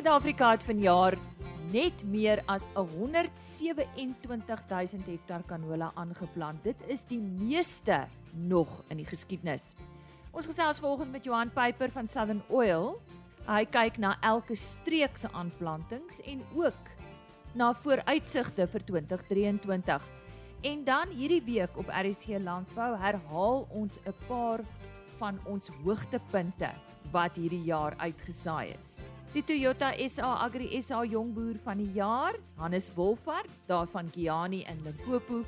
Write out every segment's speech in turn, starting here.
Suid-Afrika het vanjaar net meer as 127000 hektaar canola aangeplant. Dit is die meeste nog in die geskiedenis. Ons gesels vanoggend met Johan Pyper van Southern Oil. Hy kyk na elke streek se aanplantings en ook na vooruitsigte vir 2023. En dan hierdie week op RSG Landbou herhaal ons 'n paar van ons hoogtepunte wat hierdie jaar uitgesaai is. Die Toyota SA Agri SA Jongboer van die jaar, Hannes Wolfhard, daarvan Giani in Limpopo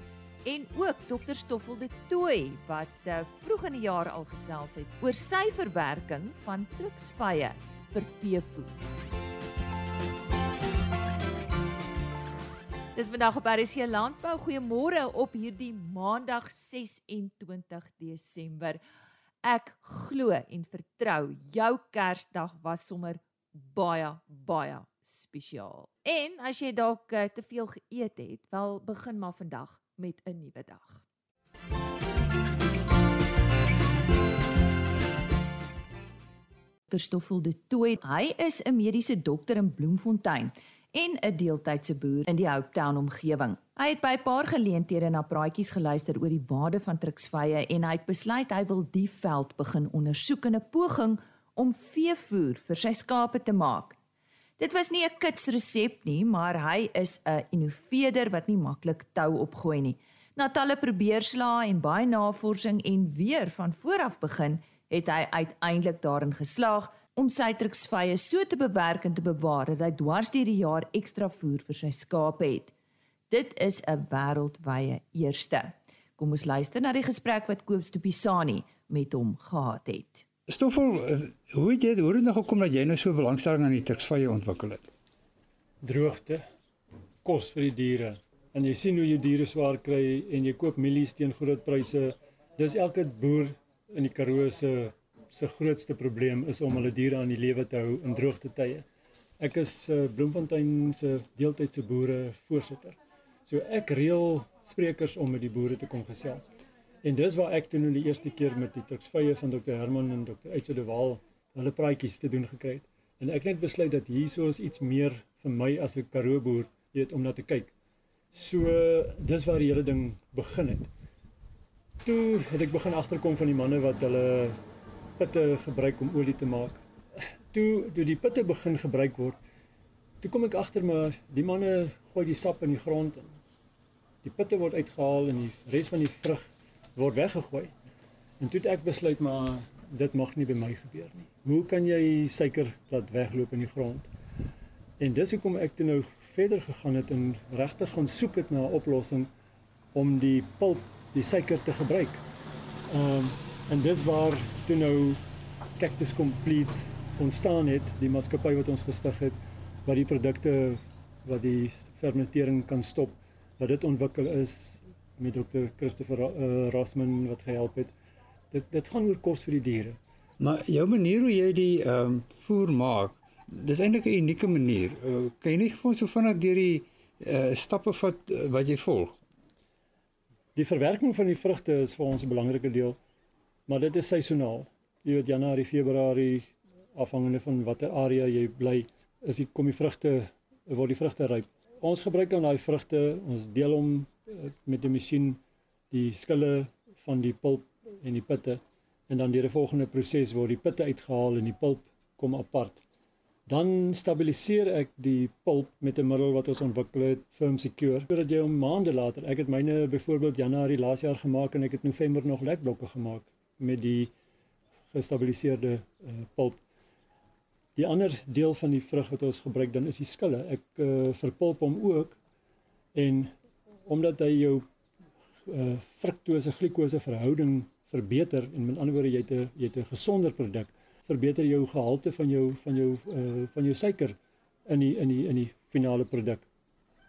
en ook Dr Stoffel de Tooi wat uh, vroeg in die jaar al gesels het oor sy verwerking van truksvye vir veevoer. Dis vandag op RSC Landbou. Goeiemôre op hierdie Maandag 26 Desember. Ek glo en vertrou jou Kersdag was sommer baie baie spesiaal. En as jy dalk uh, te veel geëet het, wel begin maar vandag met 'n nuwe dag. Stoffel de Tooi, hy is 'n mediese dokter in Bloemfontein en 'n deeltydse boer in die Hope Town omgewing. Hy het by 'n paar geleenthede na praatjies geluister oor die waarde van truksvye en hy het besluit hy wil die veld begin ondersoek in 'n poging om veevoer vir sy skape te maak. Dit was nie 'n kits resep nie, maar hy is 'n innoveerder wat nie maklik tou opgooi nie. Na talle probeerslae en baie navorsing en weer van voor af begin, het hy uiteindelik daarin geslaag om sy truksvye so te bewerk en te bewaar dat hy dwars deur die jaar ekstra voer vir sy skape het. Dit is 'n wêreldwye eerste. Kom ons luister na die gesprek wat Koop Stopisani met hom gehad het. Stoffel, eh, hoe het jy hoe het nou gekom dat jy nou so belangstelling aan die truksvye ontwikkel het? Droogte, kos vir die diere. En jy sien hoe jy diere swaar kry en jy koop mielies teen groot pryse. Dis elke boer in die Karoo se se grootste probleem is om hulle diere aan die lewe te hou in droogte tye. Ek is uh, Bloemfontein se deeltydse boere voorsitter. So ek reël sprekers om met die boere te kom gesels. En dis waar ek toe nou die eerste keer met die tuksvye van Dr Herman en Dr Uitso de Waal hulle praatjies te doen gekry het. En ek het besluit dat hierso is iets meer vir my as 'n Karoo boer, jy weet, om na te kyk. So dis waar die hele ding begin het. Toe het ek begin agterkom van die manne wat hulle pitte gebruik om olie te maak. Toe toe die pitte begin gebruik word, toe kom ek agter maar die manne gooi die sap in die grond in. Die pitte word uitgehaal en die res van die vrug word weggegooi. En toe het ek besluit maar dit mag nie by my gebeur nie. Hoe kan jy suiker laat wegloop in die grond? En dis hoekom ek toe nou verder gegaan het en regtig gaan soek het na 'n oplossing om die pulp, die suiker te gebruik. Ehm um, en dis waar toe nou Cactus Complete ontstaan het, die maatskappy wat ons gestig het wat die produkte wat die fermentering kan stop, wat dit ontwikkel is met dokter Christopher uh, Rasman wat gehelp het. Dit dit gaan oor kos vir die diere. Maar jou manier hoe jy die ehm um, voer maak, dis eintlik 'n unieke manier. Uh, kan jy nie vir ons so vinnig deur die uh, stappe vat uh, wat jy volg? Die verwerking van die vrugte is vir ons 'n belangrike deel, maar dit is seisoonaal. Jy weet Januarie, Februarie afhangende van watter area jy bly, is die kom die vrugte word die vrugte ryp. Ons gebruik dan daai vrugte, ons deel hom Eh, met 'n masjien die skille van die pulp en die pitte en dan deur 'n volgende proses word die pitte uitgehaal en die pulp kom apart. Dan stabiliseer ek die pulp met 'n middel wat ons ontwikkel het, Firm Secure, sodat jy hom maande later, ek het myne byvoorbeeld Januarie laas jaar gemaak en ek het November nog lekblokke gemaak met die gestabiliseerde uh, pulp. Die ander deel van die vrug wat ons gebruik dan is die skille. Ek uh, verpulp hom ook en omdat hy jou uh, fruktose glikose verhouding verbeter en met ander woorde jy het 'n jy het 'n gesonder produk verbeter jou gehalte van jou van jou uh, van jou suiker in die in die in die finale produk.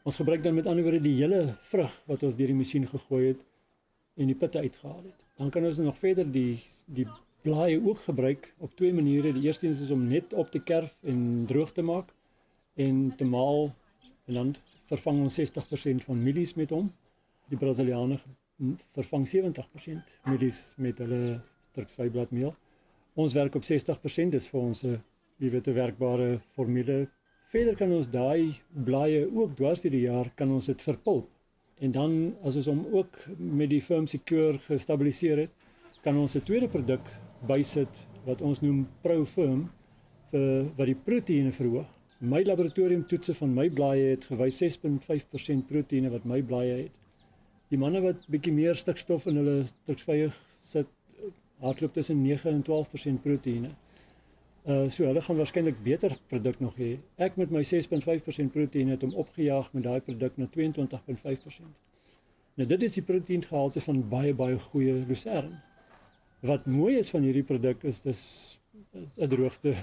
Ons gebruik dan met ander woorde die hele vrug wat ons deur die masjien gegooi het en die pitte uitgehaal het. Dan kan ons nog verder die die blaaie ook gebruik op twee maniere. Die eerste is om net op te kerf en droog te maak en te maal en dan vervang ons 60% van mielies met hom. Die Brasiliane vervang 70% mielies met hulle truksvybladmeel. Ons werk op 60%, dis vir ons 'n wie weet 'n werkbare formule Verder kan ons daai blaaie ook dwars deur die jaar kan ons dit verpulp. En dan as ons hom ook met die firm Secure gestabiliseer het, kan ons 'n tweede produk bysit wat ons noem ProFirm vir wat die proteïene verhoog. My laboratoriumtoetse van my blaaie het gewys 6.5% proteïene wat my blaaie het. Die manne wat bietjie meer stikstof in hulle truksvye sit, hardloop tussen 9 en 12% proteïene. Uh so hulle gaan waarskynlik beter produk nog hê. Ek met my 6.5% proteïene het hom opgejaag met daai produk na 22.5%. Nou dit is die proteïengehalte van baie baie goeie lucerne. Wat mooi is van hierdie produk is dis 'n droogte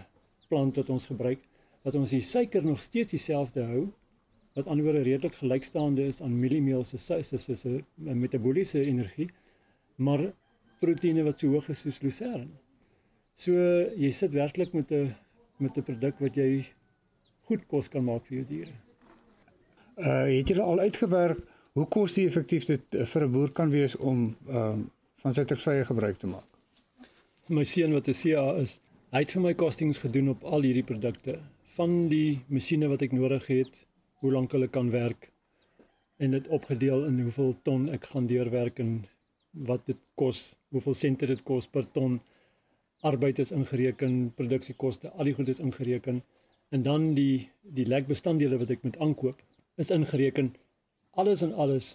plant wat ons gebruik dat ons die suiker nog steeds dieselfde hou wat anderswoorde redelik gelykstaande is aan mieliemeel se suiker se se metabooliese energie maar proteïene wat so hoog is soos lucerne. So jy sit werklik met 'n met 'n produk wat jy goed kos kan maak vir jou diere. Uh het julle al uitgewerk hoe koste-effektief dit uh, vir 'n boer kan wees om ehm uh, van sy tervye gebruik te maak? My seun wat 'n CA is, hy het vir my costings gedoen op al hierdie produkte van die masjiene wat ek nodig het hoe lank hulle kan werk en dit opgedeel in hoeveel ton ek gaan deurwerk en wat dit kos, hoeveel sente dit kos per ton. Arbeid is ingereken, produksiekoste, al die goed is ingereken en dan die die lekbestanddele wat ek moet aankoop is ingereken. Alles en alles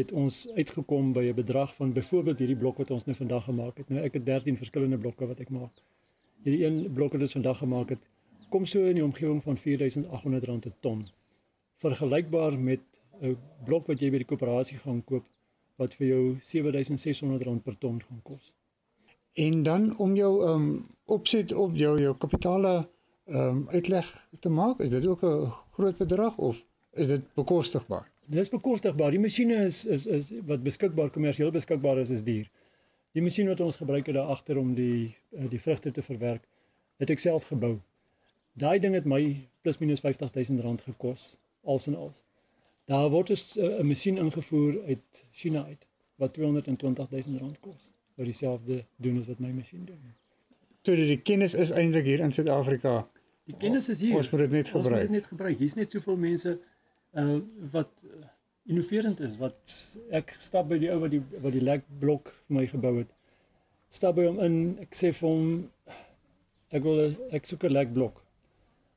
het ons uitgekom by 'n bedrag van byvoorbeeld hierdie blok wat ons nou vandag gemaak het. Nou ek het 13 verskillende blokke wat ek maak. Hierdie een blok wat ons vandag gemaak het, kom so in die omgewing van R4800 per ton vergelykbaar met 'n blok wat jy by die koöperasie gaan koop wat vir jou R7600 per ton gaan kos. En dan om jou ehm um, opset op jou jou kapitale ehm um, uitleg te maak, is dit ook 'n groot bedrag of is dit bekostigbaar? Dit is bekostigbaar. Die masjiene is is is wat beskikbaar kommersieel beskikbaar is is duur. Die masjien wat ons gebruik het daar agter om die eh, die vrugte te verwerk, het ek self gebou. Daai ding het my plus minus R50000 gekos als en als. Daar word 'n uh, masjien ingevoer uit China uit wat 220 000 rand kos vir dieselfde doen as wat my masjien doen. So die kennis is eintlik hier in Suid-Afrika. Die kennis is hier. Ons moet dit net gebruik. Ons moet dit net gebruik. Hier's net soveel mense uh wat uh, innoverend is wat ek stap by die ou wat die wat die lek blok vir my gebou het. Stap by hom in, ek sê vir hom ek wil ek soek 'n lek blok.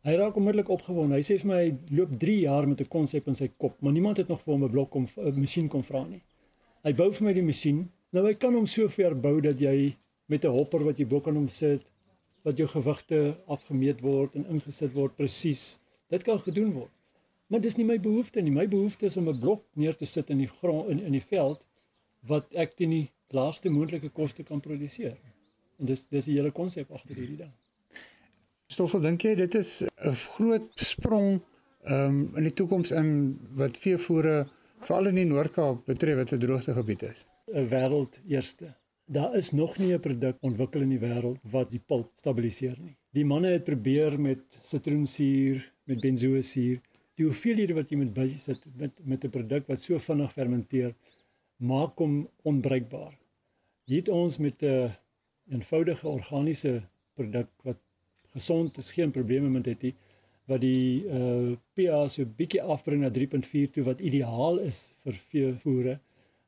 Hy raak onmiddellik opgewonde. Hy sê vir my hy loop 3 jaar met 'n konsep in sy kop, maar niemand het nog vir hom 'n blok om 'n masjien kon vra nie. Hy bou vir my die masjien. Nou hy kan hom so ver bou dat jy met 'n hopper wat jy bo kan hom sit, wat jou gewigte afgemeet word en ingesit word presies. Dit kan gedoen word. Maar dis nie my behoefte nie. My behoefte is om 'n blok neer te sit in die grond in in die veld wat ek teen die laagste moontlike koste kan produseer. En dis dis die hele konsep agter hierdie ding. Stoffel, dink jy dit is 'n groot sprong um, in die toekoms in wat veevoere veral in die Noord-Kaap betref wat 'n droogtegebied is? 'n Wêreld eerste. Daar is nog nie 'n produk ontwikkel in die wêreld wat die pulp stabiliseer nie. Die manne het probeer met sitroensuur, met benzoesuur, die hoeveelhede wat jy moet bysit met met 'n produk wat so vinnig fermenteer, maak hom onbruikbaar. Hier het ons met 'n eenvoudige organiese produk wat gesond is, geen probleme met dit nie wat die uh pH so bietjie afbring na 3.4 toe wat ideaal is vir veevoere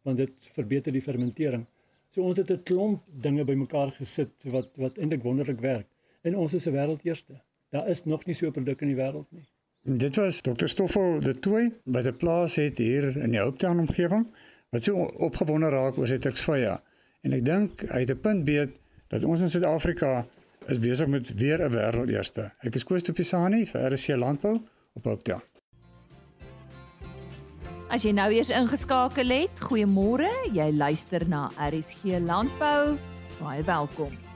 want dit verbeter die fermentering. So ons het 'n klomp dinge bymekaar gesit wat wat eintlik wonderlik werk en ons is 'n wêreldeerste. Daar is nog nie so 'n produk in die wêreld nie. Dit was Dr. Stoffel de Tooi wat 'n plaas het hier in die Hooptown omgewing wat so opgewonde raak oor sy tuksvya. En ek dink hy het 'n punt beet dat ons in Suid-Afrika is besig met weer 'n wêreldeerste. Ek is Koos Topisani vir RC Landbou op Hooptel. As jy nou eers ingeskakel het, goeiemôre. Jy luister na RSG Landbou. Baie welkom.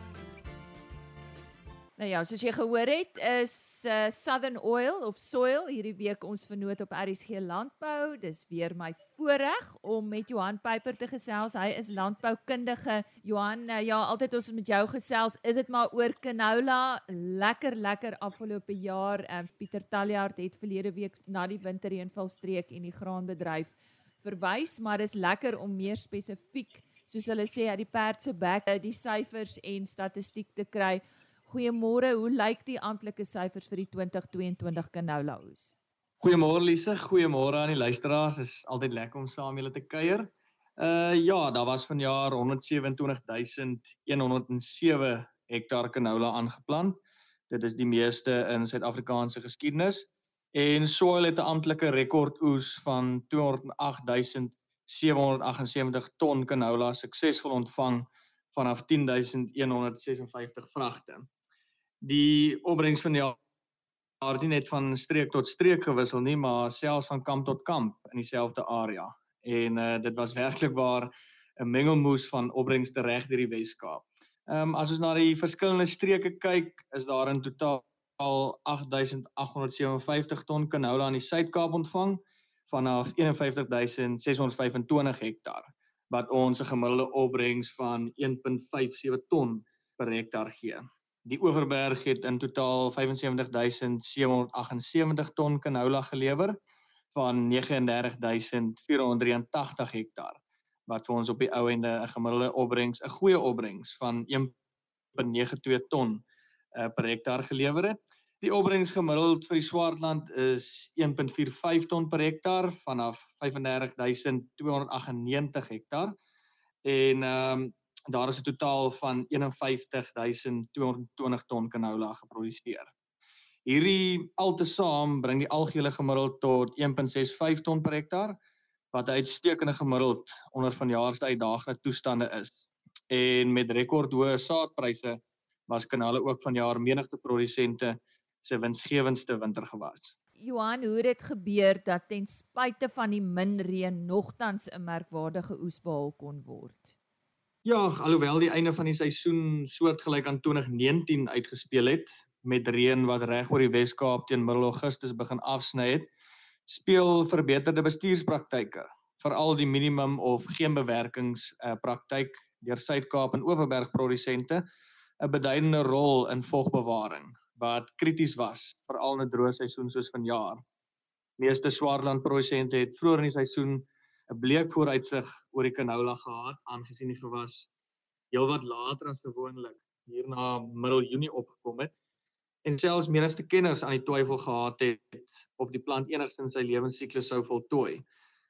Nou ja, soos jy gehoor het, is uh, Southern Oil of Soil hierdie week ons vernoot op RSG Landbou. Dis weer my voorreg om met Johan Pyper te gesels. Hy is landboukundige. Johan, uh, ja, altyd ons met jou gesels, is dit maar oor canola. Lekker, lekker afgelope jaar. Um, Pieter Taljaard het verlede week na die winterreënvalstreek en die graanbedryf verwys, maar dis lekker om meer spesifiek, soos hulle sê, uit die perd se bek, die syfers en statistiek te kry Goeiemôre, hoe lyk die amptelike syfers vir die 2022 canola oes? Goeiemôre Lise, goeiemôre aan die luisteraars. Dit is altyd lekker om saam julle te kuier. Uh ja, daar was vanjaar 127107 hektaar canola aangeplant. Dit is die meeste in Suid-Afrikaanse geskiedenis en Soil het 'n amptelike rekordoes van 208778 ton canola suksesvol ontvang vanaf 10156 vragte. Die opbrengs van die jaar nie net van streek tot streek gewissel nie, maar selfs van kamp tot kamp in dieselfde area. En uh, dit was werklik waar 'n mengelmoes van opbrengste reg deur die Wes-Kaap. Ehm um, as ons na die verskillende streke kyk, is daar in totaal 8857 ton canola in die Suid-Kaap ontvang vanaf 51625 hektaar wat ons 'n gemiddelde opbrengs van 1.57 ton per hektaar gee. Die Oeverberg het in totaal 75778 ton canola gelewer van 39483 hektaar wat vir ons op die ou ende 'n gemiddelde opbrengs, 'n goeie opbrengs van 1.92 ton uh, per hektaar gelewer het. Die opbrengs gemiddeld vir die Swartland is 1.45 ton per hektaar vanaf 35298 hektaar. En ehm um, daar is 'n totaal van 51220 ton canola geproduseer. Hierdie altesaam bring die algehele gemiddeld tot 1.65 ton per hektaar wat 'n uitstekende gemiddeld onder vanjaar se uitdagende toestande is. En met rekordhoë saadpryse was canola ook vanjaar menigte produsente se winsgewendste wintergewas. Johan, hoe het dit gebeur dat ten spyte van die min reën nogtans 'n merkwaardige oes behaal kon word? Ja, alhoewel die einde van die seisoen soortgelyk aan 2019 uitgespeel het met reën wat reg oor die Wes-Kaap teen middel Augustus begin afsny het, speel verbeterde bestuurspraktyke, veral die minimum of geen bewerkings uh, praktyk deur Suid-Kaap en Oeverberg produsente 'n beduidende rol in vogbewaring wat krities was veral in 'n droë seisoen soos vanjaar. Meeste Swartland produsente het vroeër in die seisoen 'n bleek vooruitsig oor die canola gehad aangesien die gewas heelwat later as gewoonlik hierna middel Junie opgekom het en selfs menigste kenners aan die twyfel gehad het of die plant enigstens sy lewensiklus sou voltooi.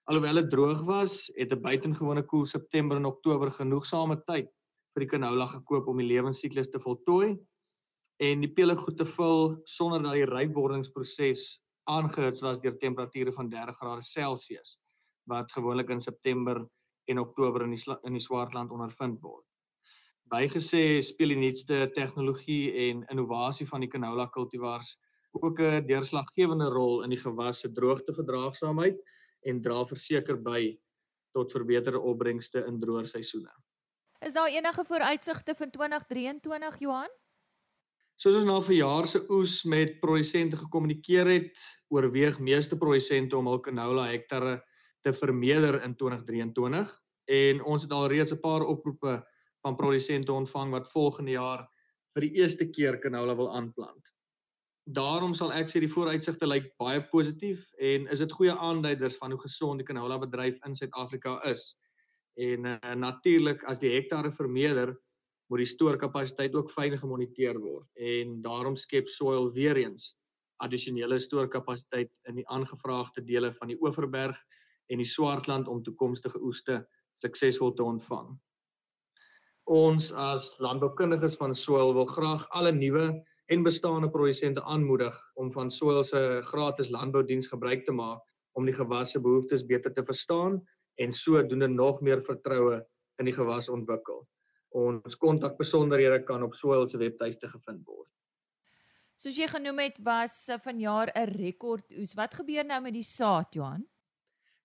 Alhoewel dit droog was, het 'n buitengewone koel September en Oktober genoegsame tyd vir die canola gekoop om die lewensiklus te voltooi en die pele goed te vul sonder dat die rypwordingsproses aangehits was deur temperature van 30 grade Celsius wat gewoonlik in September en Oktober in die in die Swartland ondervind word. Bygesê speel die nuutste tegnologie en innovasie van die canola kultivars ook 'n deurslaggewende rol in die gewas se droogteverdraagsaamheid en dra verseker by tot verbeterde opbrengste in droër seisoene. Is daar enige vooruitsigte vir 2023 Johan? Soos ons na verjaar se oes met produsente gekommunikeer het, oorweeg meeste produsente om hul canola hektare te vermeerder in 2023 en ons het al reeds 'n paar oproepe van produsente ontvang wat volgende jaar vir die eerste keer canola wil aanplant. Daarom sal ek sê die vooruitsigte lyk baie positief en is dit goeie aanduiders van hoe gesond die canola bedryf in Suid-Afrika is. En uh, natuurlik as die hektare vermeerder, moet die stoorkapasiteit ook fyn gemoniteer word en daarom skep Soil weer eens addisionele stoorkapasiteit in die aangevraagde dele van die Oeverberg en die Swartland om toekomstige oeste suksesvol te ontvang ons as landboukundiges van Soil wil graag alle nuwe en bestaande produsente aanmoedig om van Soil se gratis landboudiens gebruik te maak om die gewas se behoeftes beter te verstaan en sodoende nog meer vertroue in die gewas ontwikkel. Ons kontakbesonderhede kan op Soil se webtuiste gevind word. Soos jy genoem het, was vanjaar 'n rekord oes. Wat gebeur nou met die saad, Johan?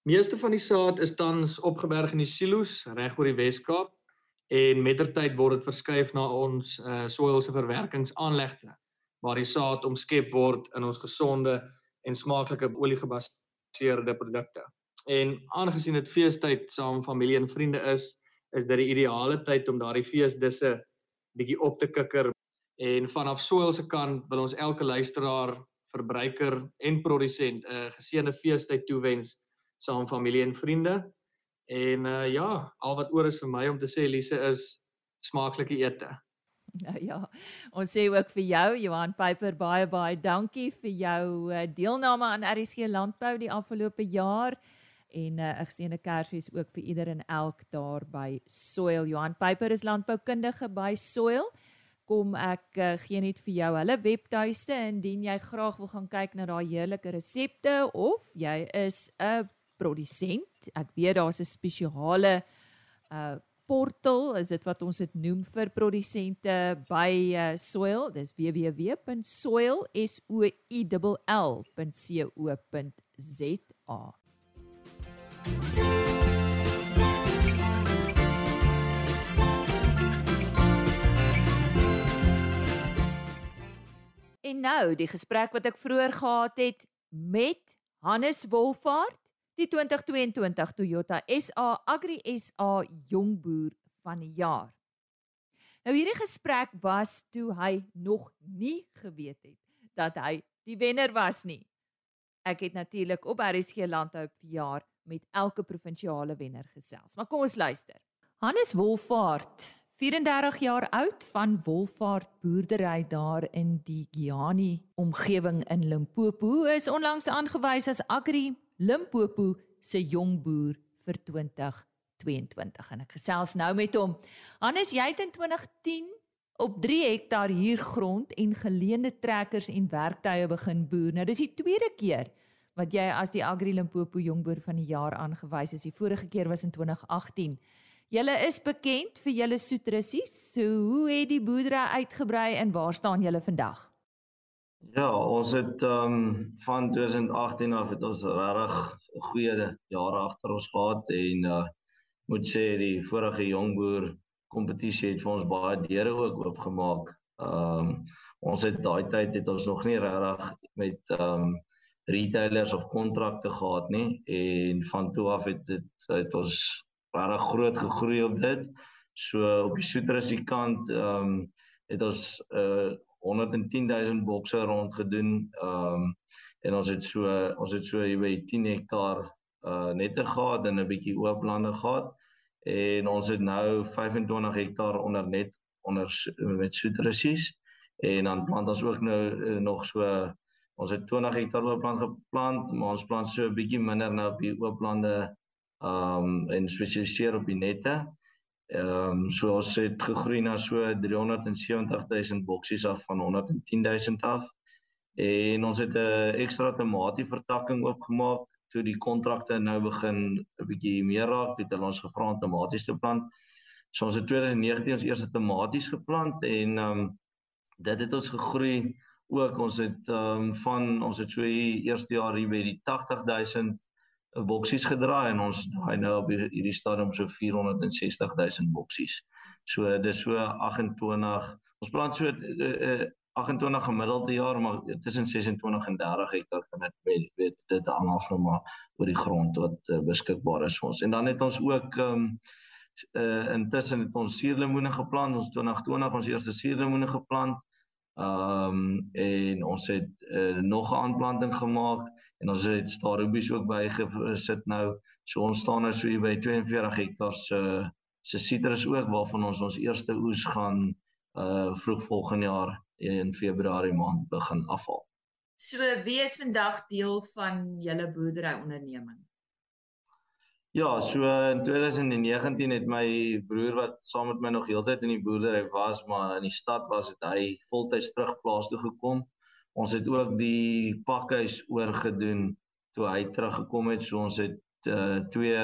Meeste van die saad is tans opgeberg in die silo's reg oor die Wes-Kaap en mettertyd word dit verskuif na ons uh, soil se verwerkingsaanlegte waar die saad omskep word in ons gesonde en smaaklike oliegebaseerde produkte. En aangesien dit feestyd saam familie en vriende is, is dit die ideale tyd om daardie feesdisse bietjie op te kikker en vanaf soil se kant wil ons elke luisteraar, verbruiker en produsent 'n uh, geseënde feestyd toewens saam familie en vriende En uh ja, al wat oor is vir my om te sê Elise is smaaklike ete. Nou ja, ons sê ook vir jou Johan Piper baie baie dankie vir jou uh, deelname aan RSG Landbou die afgelope jaar en 'n uh, geseënde Kersfees ook vir ieder en elk daar by Soil. Johan Piper is landboukundige by Soil. Kom ek uh, gee net vir jou hulle webtuiste indien jy graag wil gaan kyk na daai heerlike resepte of jy is 'n produsent. Ek weet daar's 'n spesiale uh portal, is dit wat ons dit noem vir produsente by uh, Soil. Dis www.soil.co.za. En nou, die gesprek wat ek vroeër gehad het met Hannes Wolfhard, die 2022 Toyota SA Agri SA Jongboer van die jaar. Nou hierdie gesprek was toe hy nog nie geweet het dat hy die wenner was nie. Ek het natuurlik op RSG Landhou verjaar met elke provinsiale wenner gesels. Maar kom ons luister. Hannes Wolfhard, 34 jaar oud van Wolfhard boerdery daar in die Giani omgewing in Limpopo, is onlangs aangewys as Agri Limpopo se jong boer vir 2022 en ek gesels nou met hom. Hannes, jy het in 2010 op 3 hektaar huurgrond en geleende trekkers en werktuie begin boer. Nou dis die tweede keer wat jy as die Agri Limpopo jongboer van die jaar aangewys is. Die vorige keer was in 2018. Julle is bekend vir julle soetrussies. So hoe het die boerdery uitgebrei en waar staan julle vandag? Ja, ons het ehm um, van 2018 af het ons regtig goeie jare agter ons gehad en uh moet sê die vorige jongboer kompetisie het vir ons baie deure ook oopgemaak. Ehm um, ons het daai tyd het ons nog nie regtig met ehm um, retailers of kontrakte gehad nie en van toe af het dit het ons regtig groot gegroei op dit. So op die soetrussie kant ehm um, het ons uh 110 000 bokse rond gedoen. Ehm um, en ons het so ons het so hier by 10 hektaar uh nette gehad en 'n bietjie oop lande gehad en ons het nou 25 hektaar onder net onder met soetrussies en dan plant ons ook nou uh, nog so ons het 20 hektaar oop land geplant maar ons plant so 'n bietjie minder nou op die oop lande ehm um, en spesialiseer op die nette. Ehm um, so ons het gegroei na so 370 000 boksies af van 110 000 af. En ons het 'n ekstra tomatie vertakking oopgemaak toe die kontrakte nou begin 'n bietjie meer raak, het hulle ons gevra om tomaties te plant. So ons het 2019 ons eerste tomaties geplant en ehm um, dit het ons gegroei ook ons het ehm um, van ons het so hier eerste jaar hier by die 80 000 boksies gedraai en ons daai nou op hierdie stadium so 460 000 boksies. So dis so 28. Ons plant so uh, uh, 28 gemiddelde jaar maar tussen 26 en 30 hektaar kan dit weet, weet dit hang af van maar oor die grond wat uh, beskikbaar is vir ons. En dan het ons ook um, uh, intussen het ons suurlemoene geplant. Ons 2020 ons eerste suurlemoene geplant. Ehm um, en ons het uh, nog 'n aanplanting gemaak en ons het starubies ook bygesit nou. So ons staan nou so hier by 42 hektaar se se sitrus ook waarvan ons ons eerste oes gaan uh vroeg volgende jaar in Februarie maand begin afhaal. So wie is vandag deel van julle boerdery onderneming? Ja, so in 2019 het my broer wat saam met my nog heeltyd in die boerdery was, maar in die stad was dit hy voltyds terug plaas toe gekom. Ons het ook die pakhuis oorgedoen toe hy teruggekom het. So ons het uh, twee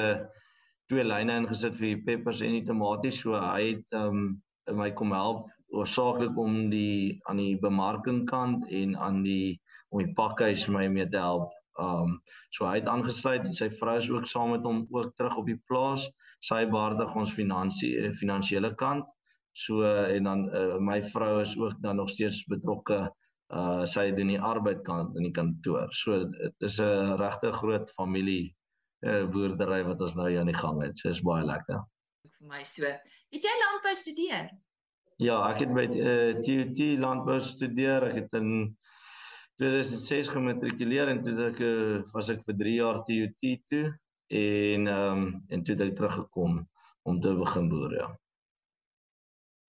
twee lyne ingesit vir die peppers en die tomaties. So hy het um my kom help oorsaaklik om die aan die bemarking kant en aan die om die pakhuis my mee te help Um so hy het aangesluit en sy vrou is ook saam met hom ook terug op die plaas. Sy behartig ons finansie eh, finansiële kant. So en dan uh, my vrou is ook dan nog steeds betrokke uh sy doen die arbeidkant in die kantoor. So dit is 'n regte groot familie uh boerdery wat ons nou hier aan die gang het. So is baie lekker. Vir my so. Het jy landbou studeer? Ja, ek het by uh TUT landbou studeer. Ek het in 2006 gematrikuleer en toe ek uh, was ek vir 3 jaar TUT toe en ehm um, en toe het ek teruggekom om te begin boer ja.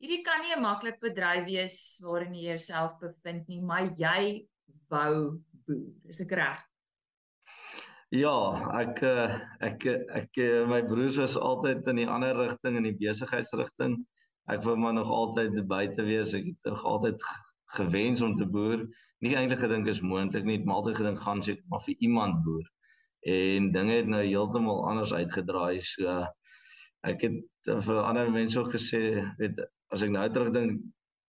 Hierdie kan nie 'n maklik bedryf wees waarin jy jouself bevind nie, maar jy wou boer. Is ek reg? Ja, ek eh, ek ek eh, my broers was altyd in die ander rigting in die besigheidsrigting. Ek wou maar nog altyd buite wees. Ek het nog altyd gewens om te boer. Nie eintlik gedink is moontlik nie, maar altyd gedink gaan seker maar vir iemand boer. En dinge het nou heeltemal anders uitgedraai. So ek het vir ander mense ook gesê, weet as ek nou terugdink,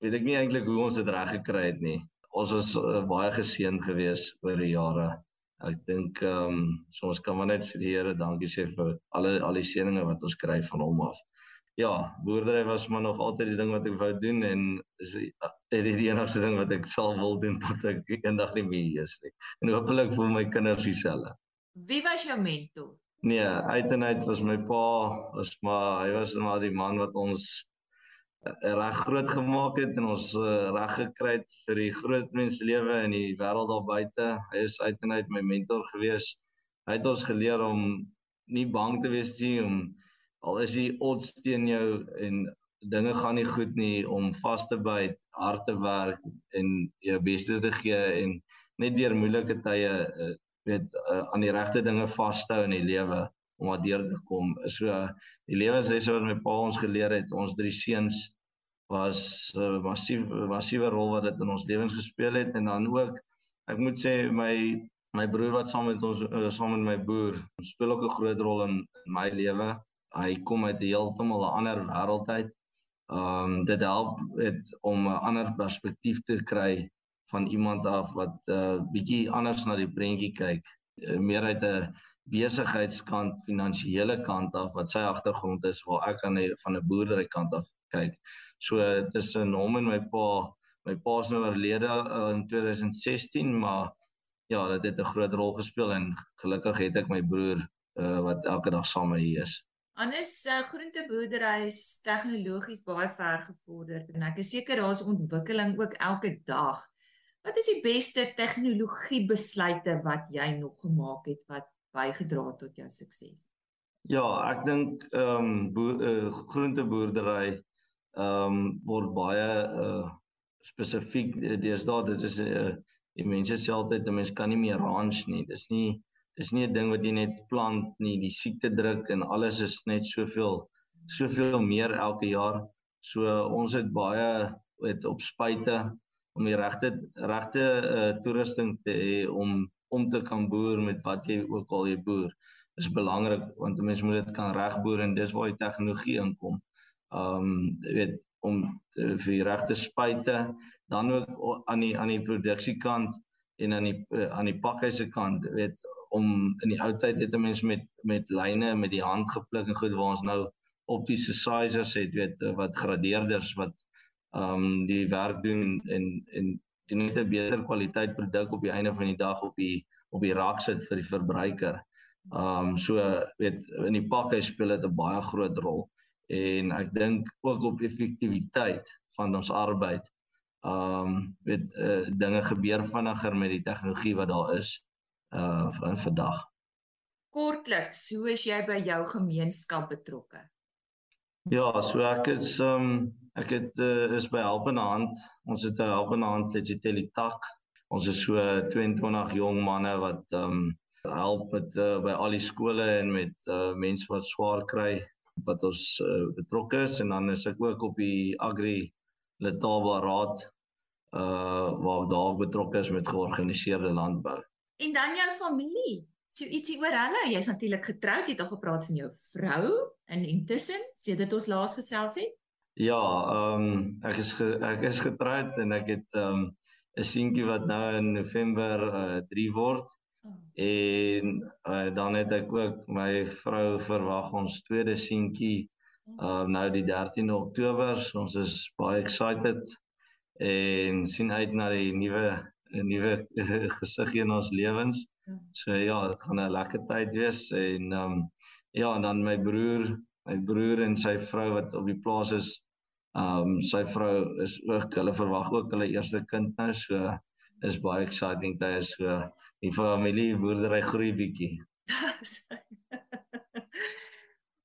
weet ek nie eintlik hoe ons dit reg gekry het nie. Ons was uh, baie geseënd geweest oor die jare. Ek dink ehm um, soms kan maar net vir die Here dankie sê vir alle al die seëninge wat ons kry van hom af. Ja, boerdery was maar nog altyd die ding wat ek wou doen en is dit die enigste ding wat ek sal wil doen tot ek eendag nie meer is nie. En hopelik vir my kinders dieselfde. Wie was jou mentor? Nee, uit en uit was my pa, was maar hy was maar die man wat ons Eh, reg groot gemaak het en ons uh, reg gekry het vir die groot menslewe in die wêreld daar buite. Hy is uiteindelik my mentor gewees. Hy het ons geleer om nie bang te wees nie om al is die odds teen jou en dinge gaan nie goed nie om vas te byt, hard te werk en jou bes te gee en net deur moeilike tye uh, weet uh, aan die regte dinge vashou in die lewe om daar deur te kom. So die lewenslesse wat my pa ons geleer het, ons drie seuns was 'n uh, massief massiewe rol wat dit in ons lewens gespeel het en dan ook ek moet sê my my broer wat saam met ons uh, saam met my boer speel ook 'n groot rol in, in my lewe. Hy kom uit 'n heeltemal 'n ander wêreld uit. Um dit help dit om 'n ander perspektief te kry van iemand af wat 'n uh, bietjie anders na die prentjie kyk, uh, meer uit 'n besigheidskant, finansiële kant af wat sy agtergrond is waar ek aan die van 'n boerdery kant af kyk. So tussen hom en my pa, my pa is nou oorlede uh, in 2016, maar ja, dit het 'n groot rol gespeel en gelukkig het ek my broer uh, wat elke dag saam met my is. Anders uh, groenteboerdery is tegnologies baie ver gevorderd en ek is seker daar's ontwikkeling ook elke dag. Wat is die beste tegnologie besluite wat jy nog gemaak het wat bygedra het tot jou sukses? Ja, ek dink ehm um, boer, uh, groenteboerdery ehm um, word baie uh spesifiek deesdae dit is uh, die mense sê altyd 'n mens kan nie meer ranch nie. Dis nie dis nie 'n ding wat jy net plant nie. Die siekte druk en alles is net soveel soveel meer elke jaar. So ons het baie het op spuite om die regte regte uh, toerusting te hê om om te kan boer met wat jy ook al jy boer is belangrik want 'n mens moet dit kan regboer en dis waar die tegnologie inkom. Um jy weet om te, vir regte spuite dan ook aan die aan die produksiekant en aan die uh, aan die pakhuise kant weet om in die ou tyd het 'n mens met met lyne met die hand gepluk en goed waar ons nou optiese sizers het weet wat gradeerders wat um die werk doen en en jy net 'n beter kwaliteit produk op die einde van die dag op die op die rak sit vir die verbruiker. Um so weet in die pakhuis speel dit 'n baie groot rol en ek dink ook op effektiwiteit van ons arbeid. Um weet uh, dinge gebeur vinniger met die tegnologie wat daar is uh van vandag. Kortliks, hoe is jy by jou gemeenskap betrokke? Ja, so ek is um ek het uh, is by Helpende Hand. Ons het 'n Helpende Hand Legiteli tak. Ons is so 22 jong manne wat um help met uh, by al die skole en met uh, mense wat swaar kry wat ons uh, betrokke is en dan is ek ook op die Agri Letaba Raad uh waar daar betrokke is met georganiseerde landbou. En dan jou familie. So ietsie oor hulle. Jy's natuurlik getroud. Jy het al gepraat van jou vrou en intussen, sedert ons laas gesels het. Ja, ehm um, ek is ge, ek is getroud en ek het ehm um, 'n seentjie wat nou in November uh, eh, 3 word. Oh. En uh, dan het ek ook my vrou verwag ons tweede seentjie ehm uh, nou die 13de Oktober. Ons is baie excited en sien uit na die nuwe 'n nuwe gesig in ons lewens. Ja. So ja, dit gaan 'n lekker tyd wees en ehm um, ja, en dan my broer, my broer en sy vrou wat op die plaas is. Ehm um, sy vrou is ook hulle verwag ook hulle eerste kind nou, so is baie exciting daai is so die familie boerdery groei bietjie.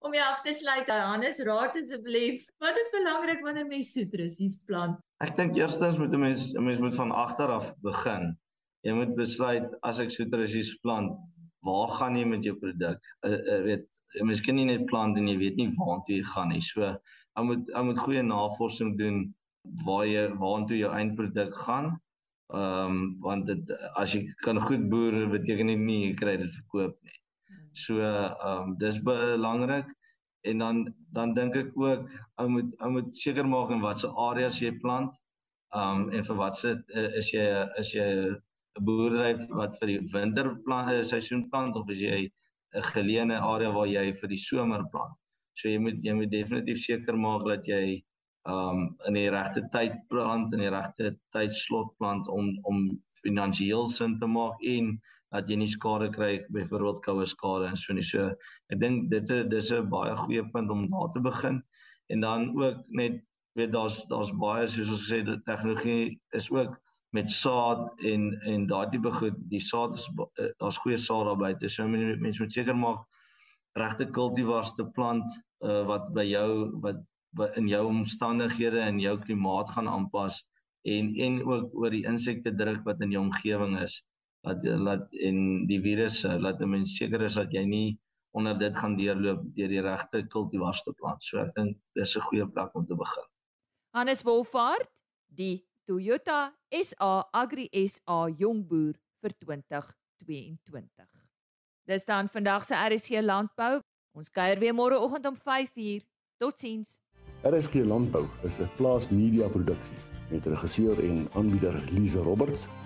om jy af te sluit, Hannes, raad asseblief. Wat is belangrik wanneer mens sitrusies plant? Ek dink eerstens moet 'n mens 'n mens moet van agter af begin. Jy moet besluit as ek sitrusies plant, waar gaan jy met jou produk? Uh, uh, weet, jy miskien nie net plant en jy weet nie waartoe jy gaan nie. So, jy moet jy moet goeie navorsing doen waar jy waartoe jou eindproduk gaan. Ehm um, want dit as jy kan goed boer beteken dit nie jy kry dit verkoop nie. So ehm um, dis belangrik en dan dan dink ek ook ou moet ou moet seker maak in watter areas jy plant. Um, en vir wat se eh, is jy is jy 'n boerdery wat vir die winter plant eh, seisoen plant of is jy 'n geleene area waar jy vir die somer plant. So jy moet jy moet definitief seker maak dat jy um, in die regte tyd plant en die regte tydslot plant om om finansiëel sin te maak en dat jy nie skade kry byvoorbeeld koue skade en so nie. So ek dink dit is dis 'n baie goeie punt om daar te begin. En dan ook net weet daar's daar's baie soos ons gesê die tegnologie is ook met saad en en daai tipe goed. Die saad is eh, daar's goeie saad daar buite. So mense moet seker maak regte kultivars te plant uh, wat by jou wat, wat in jou omstandighede en jou klimaat gaan aanpas en en ook oor die insekte druk wat in jou omgewing is laat laat en die virusse laat 'n mens seker is dat jy nie onder dit gaan deurloop deur die regte kultivars te plant. So ek dink dis 'n goeie plek om te begin. Hannes Wolfhard, die Toyota SA Agri SA jongboer vir 2022. Dis dan vandag se RSC landbou. Ons kuier weer môreoggend om 5uur. Totsiens. RSC landbou is 'n plaas media produksie met regisseur en aanbieder Lize Roberts